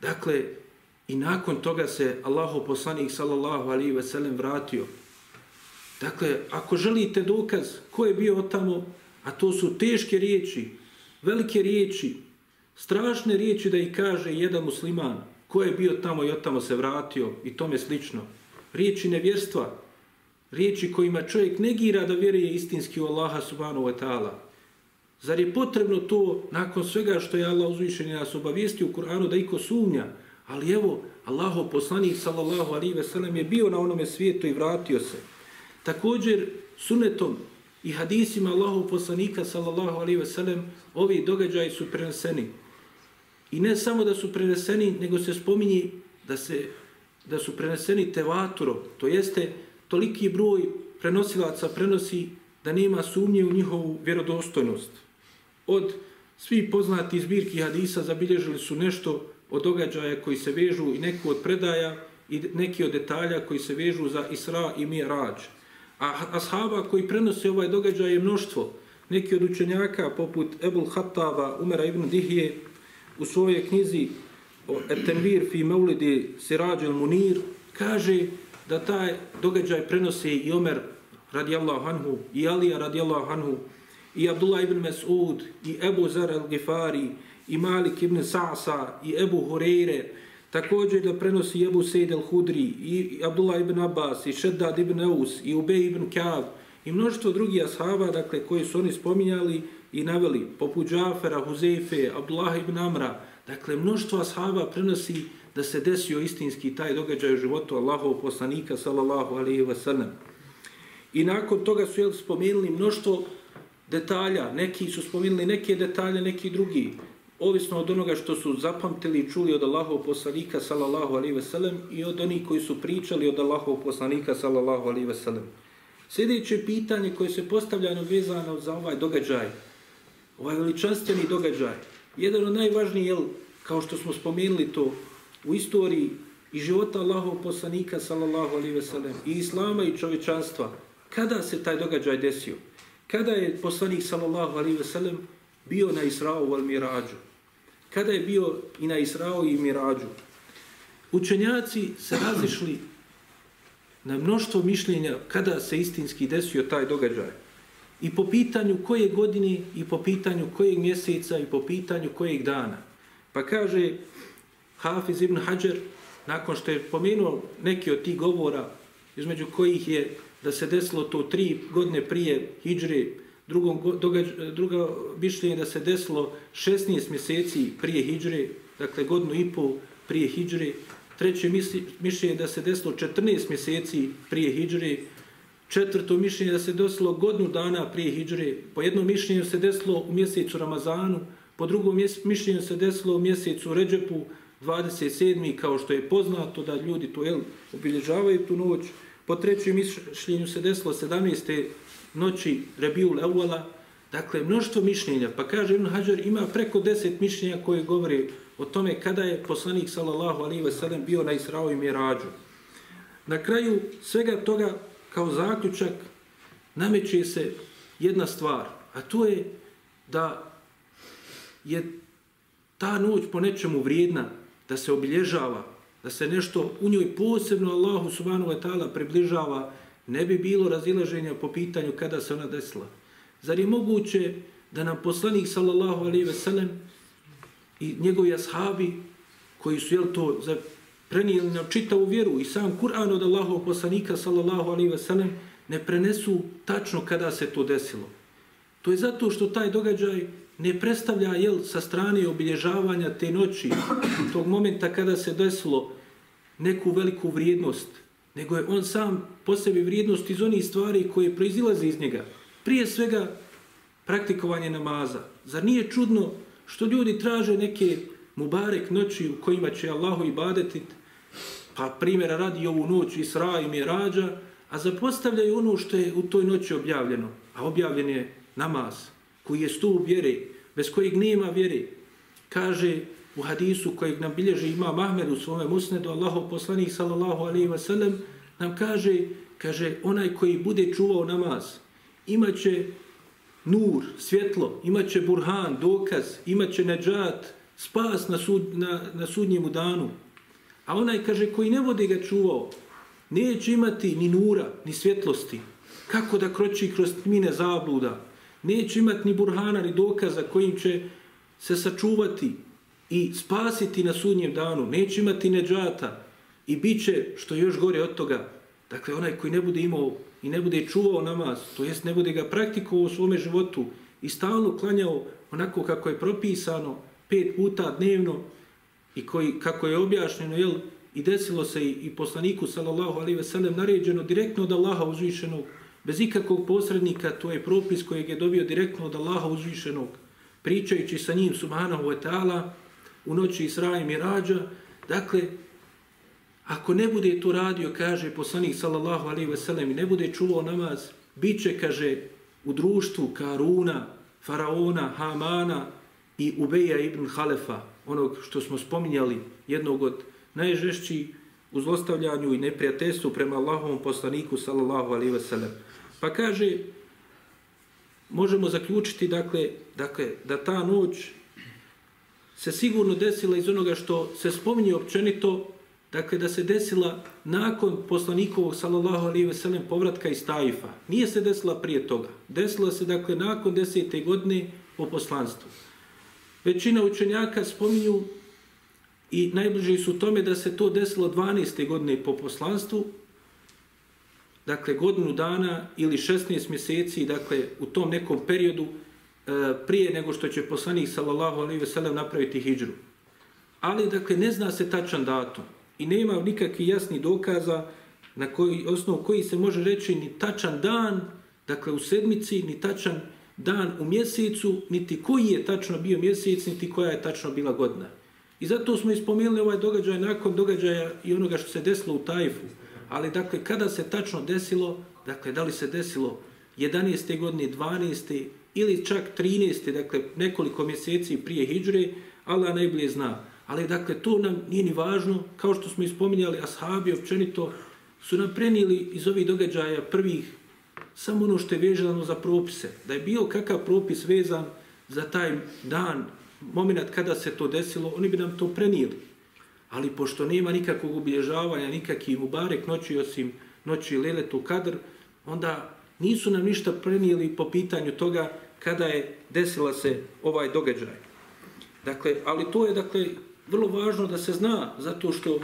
Dakle, I nakon toga se Allahu poslanik sallallahu alaihi ve sellem vratio. Dakle, ako želite dokaz ko je bio tamo, a to su teške riječi, velike riječi, strašne riječi da i kaže jedan musliman, ko je bio tamo i od tamo se vratio i tome slično. Riječi nevjerstva, riječi kojima čovjek negira da vjeruje istinski u Allaha subhanahu wa ta'ala. Zar je potrebno to, nakon svega što je Allah uzvišen nas obavijesti u Kur'anu, da iko sumnja, Ali evo, Allaho poslanik sallallahu alaihi ve sellem je bio na onome svijetu i vratio se. Također, sunetom i hadisima Allahov poslanika sallallahu alaihi ve sellem ovi događaji su preneseni. I ne samo da su preneseni, nego se spominji da, se, da su preneseni tevaturo, to jeste toliki broj prenosilaca prenosi da nema sumnje u njihovu vjerodostojnost. Od svih poznati zbirki hadisa zabilježili su nešto od događaja koji se vežu i neku od predaja i neki od detalja koji se vežu za Isra i Mirađ. A ashaba koji prenose ovaj događaj je mnoštvo. Neki od učenjaka poput Ebul Hattava, Umera ibn Dihije, u svojoj knjizi Etenvir fi Maulidi Sirađel Munir kaže da taj događaj prenosi i Omer radijallahu anhu, i Alija radijallahu anhu, i Abdullah ibn Mas'ud, i Ebu Zar al-Gifari, i Malik ibn Sa'sa, i Ebu Hureyre, također da prenosi Ebu Sejd al-Hudri, i Abdullah ibn Abbas, i Šeddad ibn Eus, i Ubej ibn Kav, i mnoštvo drugih ashaba, dakle, koji su oni spominjali i naveli, poput Džafera, Huzeife, Abdullah ibn Amra, dakle, mnoštvo ashaba prenosi da se desio istinski taj događaj u životu Allahov poslanika, sallallahu alaihi wa sallam. I nakon toga su jel, spomenuli mnoštvo detalja, neki su spomenuli neke detalje, neki drugi, ovisno od onoga što su zapamtili i čuli od Allahov poslanika, sallallahu alaihi wa sallam, i od onih koji su pričali od Allahov poslanika, sallallahu alaihi wa sallam. Sljedeće pitanje koje se postavljano vezano za ovaj događaj, ovaj veličanstveni događaj, jedan od najvažnijih, jel, kao što smo spomenuli to, u istoriji i života Allahov poslanika, sallallahu alaihi ve sellem, i islama i čovečanstva, kada se taj događaj desio? Kada je poslanik, sallallahu alaihi ve sellem, bio na Israu al Mirađu? Kada je bio i na Israu i Mirađu? Učenjaci se razišli na mnoštvo mišljenja kada se istinski desio taj događaj. I po pitanju koje godine, i po pitanju kojeg mjeseca, i po pitanju kojeg dana. Pa kaže Hafiz ibn Hajar, nakon što je pomenuo neki od tih govora, između kojih je da se desilo to tri godine prije Hidžre, drugom događ, druga mišljenje da se desilo 16 mjeseci prije Hidžre, dakle godinu i pol prije Hidžre, treće mišljenje da se desilo 14 mjeseci prije Hidžre, četvrto mišljenje da se desilo godinu dana prije Hidžre, po jednom mišljenju se desilo u mjesecu Ramazanu, po drugom mišljenju se desilo u mjesecu Ređepu, 27. kao što je poznato da ljudi to jel, obilježavaju tu noć. Po trećem mišljenju se desilo 17. noći Rebiul Leuala. Dakle, mnoštvo mišljenja. Pa kaže Ibn Hajar ima preko 10 mišljenja koje govore o tome kada je poslanik sallallahu alaihi ve sellem bio na Israo i Mirađu. Na kraju svega toga kao zaključak nameće se jedna stvar, a to je da je ta noć po nečemu vrijedna, da se obilježava, da se nešto u njoj posebno Allahu subhanahu wa ta'ala približava, ne bi bilo razilaženja po pitanju kada se ona desila. Zar je moguće da nam poslanik sallallahu alaihi ve sellem i njegovi ashabi koji su jel to za prenijeli na čitavu vjeru i sam Kur'an od Allahov poslanika sallallahu alaihi ve sellem ne prenesu tačno kada se to desilo. To je zato što taj događaj ne predstavlja jel, sa strane obilježavanja te noći, tog momenta kada se desilo neku veliku vrijednost, nego je on sam po sebi vrijednost iz onih stvari koje proizilaze iz njega. Prije svega praktikovanje namaza. Zar nije čudno što ljudi traže neke mubarek noći u kojima će Allahu ibadetit, pa primjera radi ovu noć Isra i Mirađa, a zapostavljaju ono što je u toj noći objavljeno, a objavljen je namaz koji je stup vjere, bez kojeg nema vjere, kaže u hadisu kojeg nam bilježi ima Mahmed u svome musnedu, Allahov poslanih sallallahu alaihi wa sallam, nam kaže, kaže, onaj koji bude čuvao namaz, imaće nur, svjetlo, imaće burhan, dokaz, imaće neđat, spas na, sud, na, na sudnjemu danu. A onaj, kaže, koji ne bude ga čuvao, neće imati ni nura, ni svjetlosti. Kako da kroči kroz mine zabluda, neće imati ni burhana ni dokaza kojim će se sačuvati i spasiti na sudnjem danu, neće imati neđata i bit će, što još gore od toga, dakle onaj koji ne bude imao i ne bude čuvao namaz, to jest ne bude ga praktikovao u svome životu i stalno klanjao onako kako je propisano pet puta dnevno i koji, kako je objašnjeno, jel, i desilo se i, i poslaniku, sallallahu alaihi ve sellem, naređeno direktno od Allaha uzvišenog, bez ikakvog posrednika, to je propis kojeg je dobio direktno od Allaha uzvišenog, pričajući sa njim, subhanahu wa ta'ala, u noći Isra i Mirađa. Dakle, ako ne bude to radio, kaže poslanik sallallahu alaihi ve sellem, ne bude čuvao namaz, bit će, kaže, u društvu Karuna, Faraona, Hamana i Ubeja ibn Halefa, onog što smo spominjali, jednog od najžešćih u zlostavljanju i neprijateljstvu prema Allahovom poslaniku sallallahu alaihi ve sellem. Pa kaže, možemo zaključiti dakle, dakle, da ta noć se sigurno desila iz onoga što se spominje općenito, dakle da se desila nakon poslanikovog sallallahu alaihi ve sellem povratka iz Taifa. Nije se desila prije toga. Desila se dakle nakon desete godine po poslanstvu. Većina učenjaka spominju i najbliži su tome da se to desilo 12. godine po poslanstvu, dakle godinu dana ili 16 mjeseci, dakle u tom nekom periodu e, prije nego što će poslanik sallallahu alejhi ve sellem napraviti hidžru. Ali dakle ne zna se tačan datum i nema nikakvi jasni dokaza na koji osnov koji se može reći ni tačan dan, dakle u sedmici, ni tačan dan u mjesecu, niti koji je tačno bio mjesec, niti koja je tačno bila godina. I zato smo ispomenuli ovaj događaj nakon događaja i onoga što se desilo u Tajfu ali dakle kada se tačno desilo, dakle da li se desilo 11. godine, 12. ili čak 13. dakle nekoliko mjeseci prije Hidžre, Allah najbolje zna. Ali dakle to nam nije ni važno, kao što smo ispominjali, ashabi općenito su nam prenijeli iz ovih događaja prvih samo ono što je vezano za propise. Da je bio kakav propis vezan za taj dan, moment kada se to desilo, oni bi nam to prenijeli ali pošto nema nikakvog obilježavanja, nikakvi mubarek noći osim noći Leletu Kadr, onda nisu nam ništa prenijeli po pitanju toga kada je desila se ovaj događaj. Dakle, ali to je dakle vrlo važno da se zna, zato što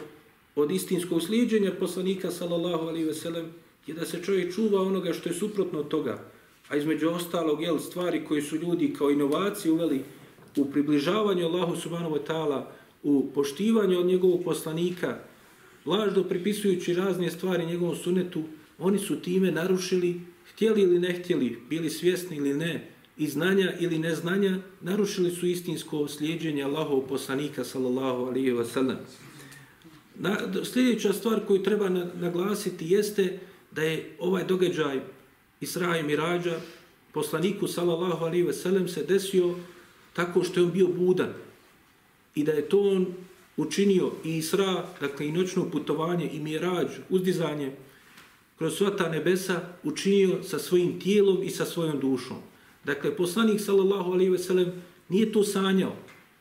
od istinskog sliđenja poslanika sallallahu alaihi ve sellem je da se čovjek čuva onoga što je suprotno od toga. A između ostalog, jel, stvari koje su ljudi kao inovacije uveli u približavanju Allahu subhanahu wa ta'ala, u poštivanju od njegovog poslanika, lažno pripisujući razne stvari njegovom sunetu, oni su time narušili, htjeli ili ne htjeli, bili svjesni ili ne, i znanja ili neznanja, narušili su istinsko slijedženje Allahovog poslanika, sallallahu alihi wasallam. Na, sljedeća stvar koju treba na, naglasiti jeste da je ovaj događaj Isra i Mirađa poslaniku, sallallahu alaihi ve sellem se desio tako što je on bio budan, i da je to on učinio i Isra, dakle i noćno putovanje i Mirađ, uzdizanje kroz sva ta nebesa, učinio sa svojim tijelom i sa svojom dušom. Dakle, poslanik sallallahu alaihi ve sellem nije to sanjao,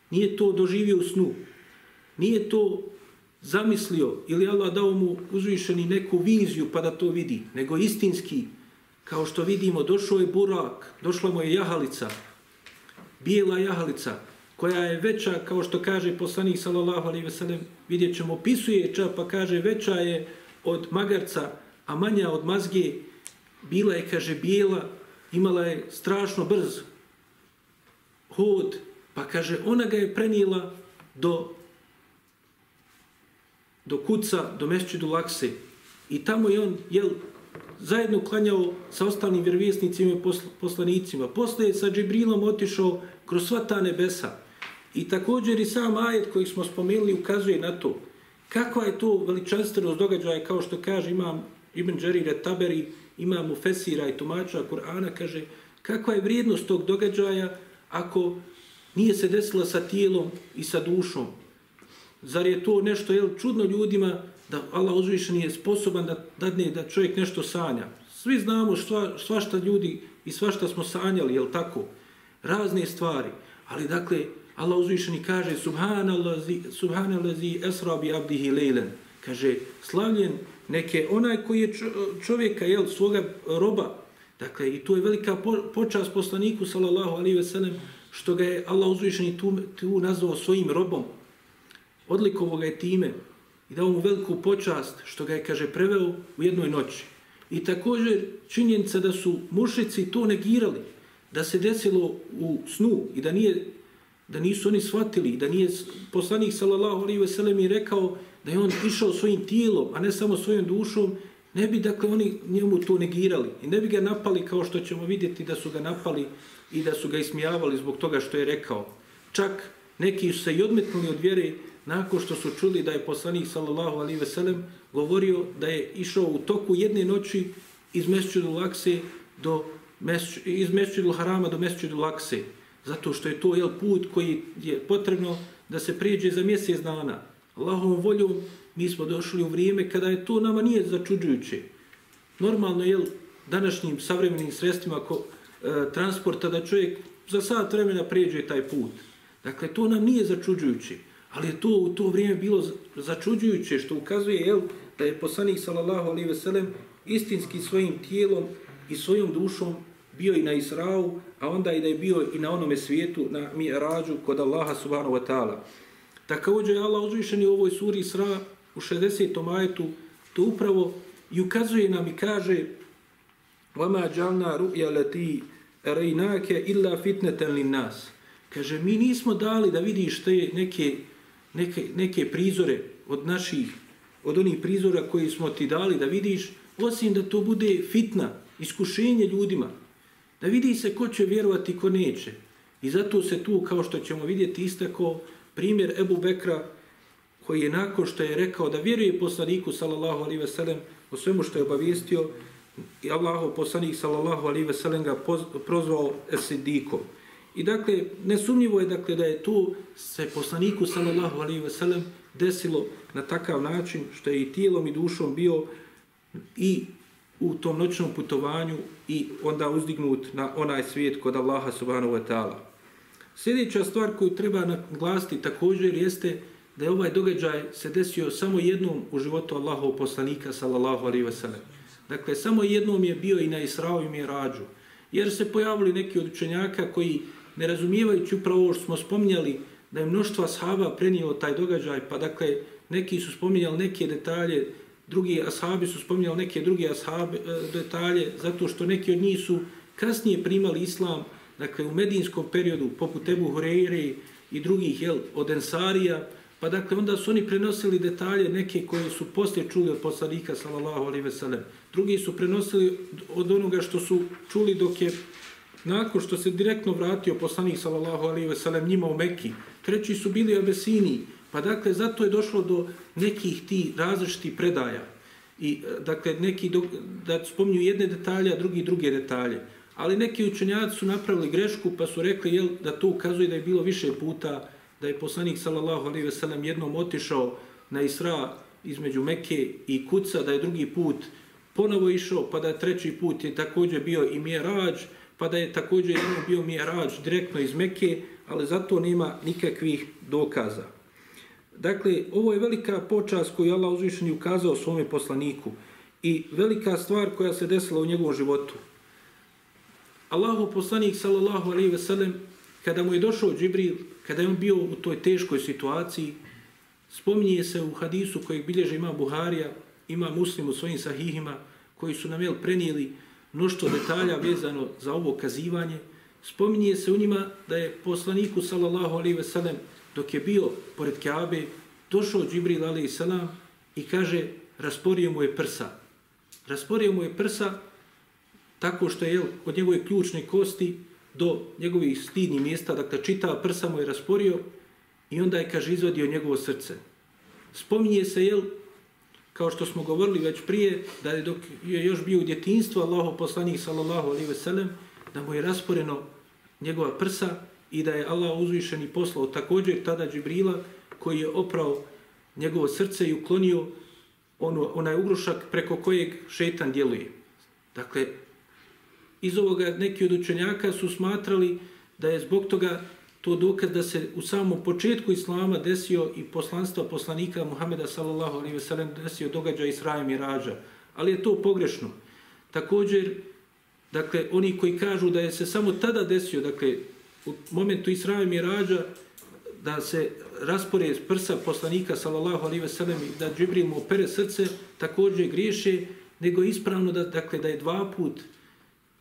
nije to doživio u snu, nije to zamislio ili Allah dao mu uzvišeni neku viziju pa da to vidi, nego istinski, kao što vidimo, došao je burak, došla mu je jahalica, bijela jahalica, koja je veća, kao što kaže poslanik sallallahu alaihi ve sellem, vidjet ćemo, opisuje ča, pa kaže, veća je od magarca, a manja od mazge, bila je, kaže, bijela, imala je strašno brz hod, pa kaže, ona ga je prenijela do do kuca, do mešćidu lakse. I tamo je on, jel, zajedno klanjao sa ostalim vjerovjesnicima i poslanicima. Posle je sa Džibrilom otišao kroz sva ta nebesa. I također i sam ajet koji smo spomenuli ukazuje na to kakva je to veličanstvenost događaja kao što kaže imam Ibn Đerire Taberi, imam u Fesira i tumača Kur'ana, kaže kakva je vrijednost tog događaja ako nije se desila sa tijelom i sa dušom. Zar je to nešto jel, čudno ljudima da Allah uzvišen je sposoban da dadne da čovjek nešto sanja. Svi znamo sva, svašta ljudi i svašta smo sanjali, jel tako? Razne stvari. Ali dakle, Allah uzvišeni kaže subhanallazi subhanallazi asra bi abdihi lejlen. kaže slavljen neke onaj koji je čovjeka jel svoga roba dakle i to je velika počast poslaniku sallallahu alejhi ve sellem što ga je Allah uzvišeni tu, tu nazvao svojim robom odlikovo ga je time i dao mu veliku počast što ga je kaže preveo u jednoj noći i također činjenica da su mušici to negirali da se desilo u snu i da nije da nisu oni shvatili, da nije poslanik sallallahu alaihi ve sellem i rekao da je on išao svojim tijelom, a ne samo svojom dušom, ne bi dakle oni njemu to negirali i ne bi ga napali kao što ćemo vidjeti da su ga napali i da su ga ismijavali zbog toga što je rekao. Čak neki su se i odmetnuli od vjere nakon što su čuli da je poslanik sallallahu alaihi ve sellem govorio da je išao u toku jedne noći iz Mesčidu Lakse do iz Mesčidu Harama do Mesčidu Lakse Zato što je to jel, put koji je potrebno da se prijeđe za mjesec dana. Allahovom voljom mi smo došli u vrijeme kada je to nama nije začuđujuće. Normalno je današnjim savremenim sredstvima ko, e, transporta da čovjek za sat vremena prijeđe taj put. Dakle, to nam nije začuđujuće, ali je to u to vrijeme bilo začuđujuće, što ukazuje jel, da je poslanik sallallahu alaihi ve sellem istinski svojim tijelom i svojom dušom bio i na Israu, a onda i da je bio i na onome svijetu, na Mi'rađu, kod Allaha subhanahu wa ta'ala. Također je Allah uzvišen u ovoj suri Isra u 60. ajetu to upravo i ukazuje nam i kaže وَمَا جَعْنَا رُؤْيَا لَتِي رَيْنَاكَ إِلَّا فِتْنَةً لِلنَّاسِ Kaže, mi nismo dali da vidiš te neke, neke, neke prizore od naših, od onih prizora koji smo ti dali da vidiš, osim da to bude fitna, iskušenje ljudima, da vidi se ko će vjerovati, ko neće. I zato se tu, kao što ćemo vidjeti, istako primjer Ebu Bekra, koji je nakon što je rekao da vjeruje poslaniku, sallallahu alaihi ve sellem, o svemu što je obavijestio, i Allahu poslanik sallallahu alaihi ve sellem ga prozvao Esidikom. I dakle nesumnjivo je dakle da je tu se poslaniku sallallahu alejhi ve sellem desilo na takav način što je i tijelom i dušom bio i u tom noćnom putovanju i onda uzdignut na onaj svijet kod Allaha subhanahu wa ta'ala. Sljedeća stvar koju treba naglasiti također jeste da je ovaj događaj se desio samo jednom u životu Allahov poslanika sallallahu alejhi ve sellem. Dakle, samo jednom je bio i na Israu i Mirađu. Jer se pojavili neki od učenjaka koji, ne razumijevajući upravo ovo što smo spominjali, da je mnoštva ashaba prenijelo taj događaj, pa dakle, neki su spominjali neke detalje, drugi ashabi su spominjali neke druge ashabi, e, detalje, zato što neki od njih su kasnije primali islam, dakle, u medijinskom periodu, poput Ebu Hureyre i drugih, jel, od Ensarija, Pa dakle, onda su oni prenosili detalje neke koje su poslije čuli od poslanika, sallallahu alaihi ve sellem. Drugi su prenosili od onoga što su čuli dok je, nakon što se direktno vratio poslanik, sallallahu alaihi ve sellem, njima u Mekki. Treći su bili abesini. Pa dakle, zato je došlo do nekih ti različitih predaja. I e, dakle, neki do, da spominju jedne detalje, a drugi druge detalje. Ali neki učenjaci su napravili grešku pa su rekli jel, da to ukazuje da je bilo više puta da je poslanik sallallahu alejhi ve sellem jednom otišao na Isra između Mekke i Kuca, da je drugi put ponovo išao, pa da treći put je također bio i Mirađ, pa da je također jedno bio Mirađ direktno iz Mekke, ali zato nema nikakvih dokaza. Dakle, ovo je velika počast koju Allah uzvišeni ukazao svome poslaniku i velika stvar koja se desila u njegovom životu. Allahu poslanik sallallahu alejhi ve sellem kada mu je došao Džibril kada je on bio u toj teškoj situaciji, spominje se u hadisu kojeg bilježe ima Buharija, ima muslim u svojim sahihima, koji su nam jel, prenijeli mnoštvo detalja vezano za ovo kazivanje, spominje se u njima da je poslaniku sallallahu alaihi ve sellem dok je bio pored Kaabe, došao Džibril alaihi salam i kaže rasporio mu je prsa. Rasporio mu je prsa tako što je jel, od njegove ključne kosti do njegovih stidnih mjesta, dakle čita prsa mu je rasporio i onda je, kaže, izvadio njegovo srce. Spominje se, jel, kao što smo govorili već prije, da je dok je još bio u djetinstvu Allaho poslanih sallallahu alaihi ve sellem, da mu je rasporeno njegova prsa i da je Allah uzvišeni poslao također tada Džibrila koji je oprao njegovo srce i uklonio ono, onaj ugrušak preko kojeg šetan djeluje. Dakle, iz ovoga neki od učenjaka su smatrali da je zbog toga to dokaz da se u samom početku Islama desio i poslanstva poslanika Muhameda sallallahu alaihi ve sellem desio događaj Israja Mirađa. Ali je to pogrešno. Također, dakle, oni koji kažu da je se samo tada desio, dakle, u momentu Israja Mirađa, da se raspore prsa poslanika sallallahu alaihi ve sellem i da Džibril mu opere srce, također griješe, nego ispravno da, dakle, da je dva put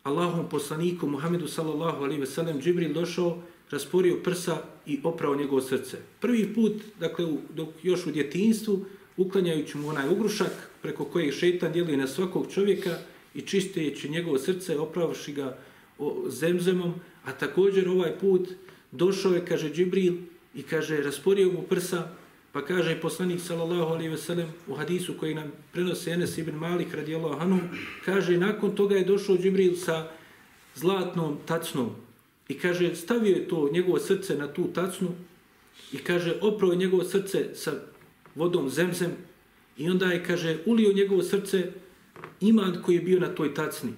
Allahom poslaniku Muhammedu sallallahu alaihi ve sellem Džibril došao, rasporio prsa i oprao njegovo srce. Prvi put, dakle, u, dok još u djetinstvu, uklanjajući mu onaj ugrušak preko kojeg šetan djeluje na svakog čovjeka i čisteći njegovo srce, opravši ga zemzemom, a također ovaj put došao je, kaže Džibril, i kaže, rasporio mu prsa, Pa kaže poslanik sallallahu alejhi ve sellem u hadisu koji nam prenosi Enes ibn Malik radijallahu anhu, kaže nakon toga je došao Džibril sa zlatnom tacnom i kaže stavio je to njegovo srce na tu tacnu i kaže oprao njegovo srce sa vodom zemzem i onda je kaže ulio njegovo srce iman koji je bio na toj tacni.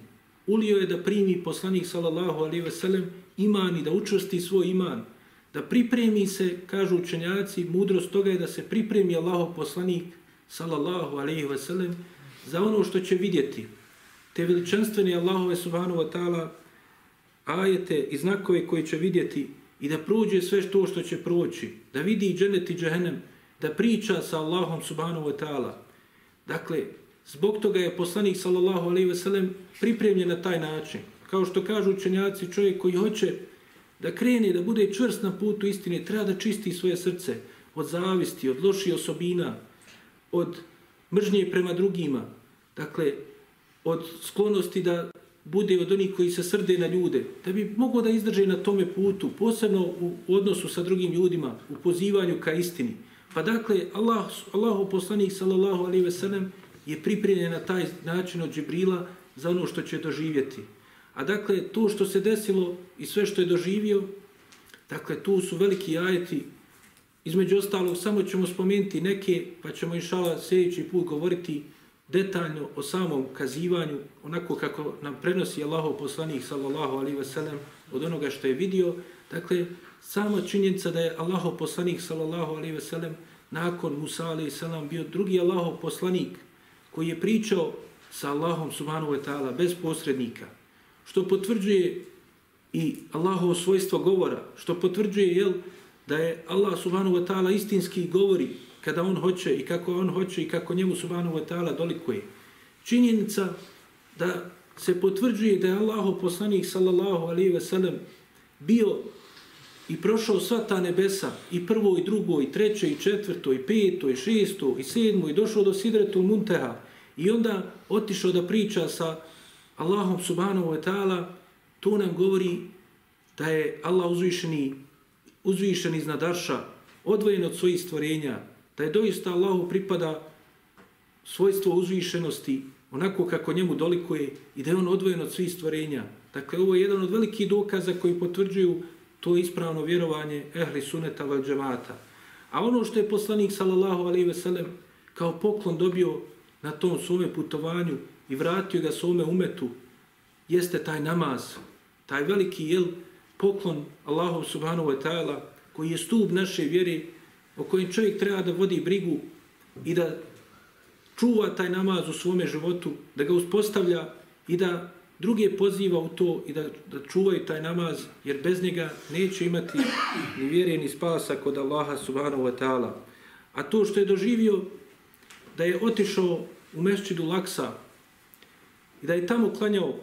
Ulio je da primi poslanik sallallahu alaihi ve sellem iman i da učvrsti svoj iman da pripremi se, kažu učenjaci, mudrost toga je da se pripremi Allahov poslanik, sallallahu alaihi veselem, za ono što će vidjeti. Te veličanstvene Allahove subhanahu wa ta'ala ajete i znakove koje će vidjeti i da prođe sve što što će proći, da vidi dženet i džehennem, da priča sa Allahom subhanahu wa ta'ala. Dakle, zbog toga je poslanik sallallahu alaihi ve sellem pripremljen na taj način. Kao što kažu učenjaci, čovjek koji hoće da krene, da bude čvrst na putu istine, treba da čisti svoje srce od zavisti, od loših osobina, od mržnje prema drugima, dakle, od sklonosti da bude od onih koji se srde na ljude, da bi mogao da izdrže na tome putu, posebno u odnosu sa drugim ljudima, u pozivanju ka istini. Pa dakle, Allah, Allahu poslanik sallallahu alaihi ve sellem je pripremljen na taj način od Džibrila za ono što će doživjeti. A dakle, to što se desilo i sve što je doživio, dakle, tu su veliki ajeti. Između ostalog, samo ćemo spomenuti neke, pa ćemo inšala sljedeći put govoriti detaljno o samom kazivanju, onako kako nam prenosi Allahov poslanik sallallahu alaihi wasallam sellem od onoga što je vidio. Dakle, sama činjenica da je Allahov poslanik sallallahu alaihi wasallam sellem nakon Musa alaihi wasallam bio drugi Allahov poslanik koji je pričao sa Allahom subhanahu wa ta'ala bez posrednika, što potvrđuje i Allahovo svojstvo govora, što potvrđuje jel, da je Allah subhanahu wa ta'ala istinski govori kada on hoće i kako on hoće i kako njemu subhanahu wa ta'ala dolikuje. Činjenica da se potvrđuje da je Allaho poslanik sallallahu alaihi ve sellem bio i prošao sva ta nebesa i prvo i drugo i treće i četvrto i peto i šesto i sedmo i došao do sidretu munteha i onda otišao da priča sa Allahom subhanahu wa ta'ala to nam govori da je Allah uzvišeni uzvišen iznad arša odvojen od svojih stvorenja da je doista Allahu pripada svojstvo uzvišenosti onako kako njemu dolikuje i da je on odvojen od svih stvorenja. Dakle, ovo je jedan od velikih dokaza koji potvrđuju to ispravno vjerovanje ehli suneta val džemata. A ono što je poslanik sallallahu alaihi ve sellem kao poklon dobio na tom svome putovanju i vratio ga svome umetu, jeste taj namaz, taj veliki jel, poklon Allahu subhanahu wa ta'ala koji je stup naše vjere o kojem čovjek treba da vodi brigu i da čuva taj namaz u svome životu, da ga uspostavlja i da druge poziva u to i da, da čuvaju taj namaz, jer bez njega neće imati ni vjere ni spasa kod Allaha subhanahu wa ta'ala. A to što je doživio da je otišao u mešćidu Laksa i da je tamo klanjao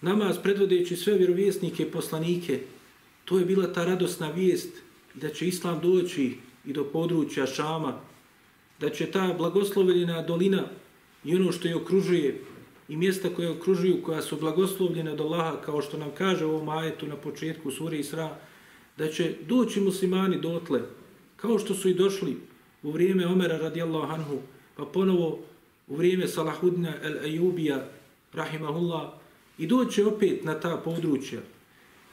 namaz predvodeći sve vjerovjesnike i poslanike, to je bila ta radosna vijest da će Islam doći i do područja Šama, da će ta blagoslovljena dolina i ono što je okružuje i mjesta koje okružuju, koja su blagoslovljene od Allaha, kao što nam kaže u ovom ajetu na početku suri Isra, da će doći muslimani dotle, kao što su i došli u vrijeme Omera radijallahu anhu, pa ponovo u vrijeme Salahudina el-Ejubija, rahimahullah, i doće opet na ta područja.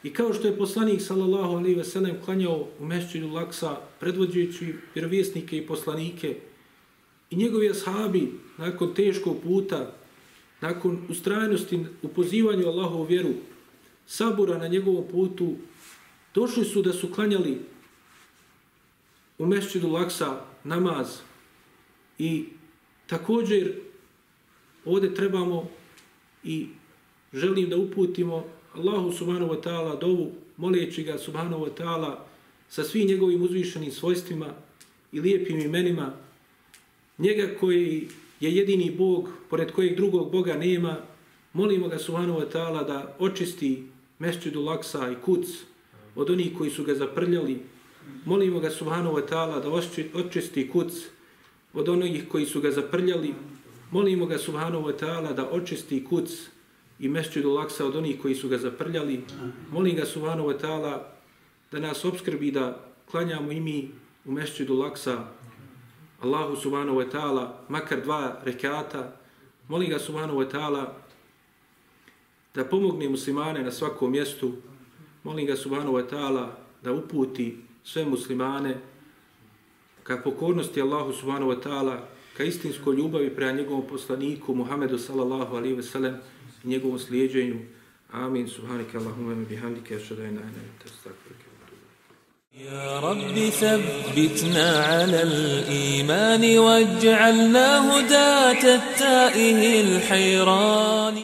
I kao što je poslanik sallallahu alaihi ve sellem klanjao u mešćinu Laksa, predvođujući vjerovjesnike i poslanike, i njegovi ashabi nakon teškog puta, nakon ustrajnosti u pozivanju Allahovu vjeru, sabura na njegovom putu, došli su da su klanjali u mešćinu Laksa namaz. I također ovdje trebamo i želim da uputimo Allahu subhanahu wa ta'ala dovu, moleći ga subhanahu wa ta'ala sa svim njegovim uzvišenim svojstvima i lijepim imenima, njega koji je jedini Bog, pored kojeg drugog Boga nema, molimo ga subhanahu wa ta'ala da očisti mešćidu laksa i kuc od onih koji su ga zaprljali, molimo ga subhanahu wa ta'ala da očisti kuc od onih koji su ga zaprljali, molimo ga subhanahu wa ta'ala da očisti kuc i mešćidu laksa od onih koji su ga zaprljali. Molim ga subhanahu wa ta'ala da nas obskrbi da klanjamo i mi u mešćidu laksa Allahu subhanahu wa ta'ala makar dva rekata. Molim ga subhanahu wa ta'ala da pomogne muslimane na svakom mjestu. Molim ga subhanahu wa ta'ala da uputi sve muslimane ka pokornosti Allahu subhanahu wa ta'ala ka istinskoj ljubavi prema njegovom poslaniku Muhammedu sallallahu alaihi ve sellem i njegovom slijedženju. Amin. Subhanike Allahumma bihamdike. Ašhadu an la ilaha illa ente astaghfiruke. يا رب ثبتنا على الإيمان واجعلنا هداة التائه الحيران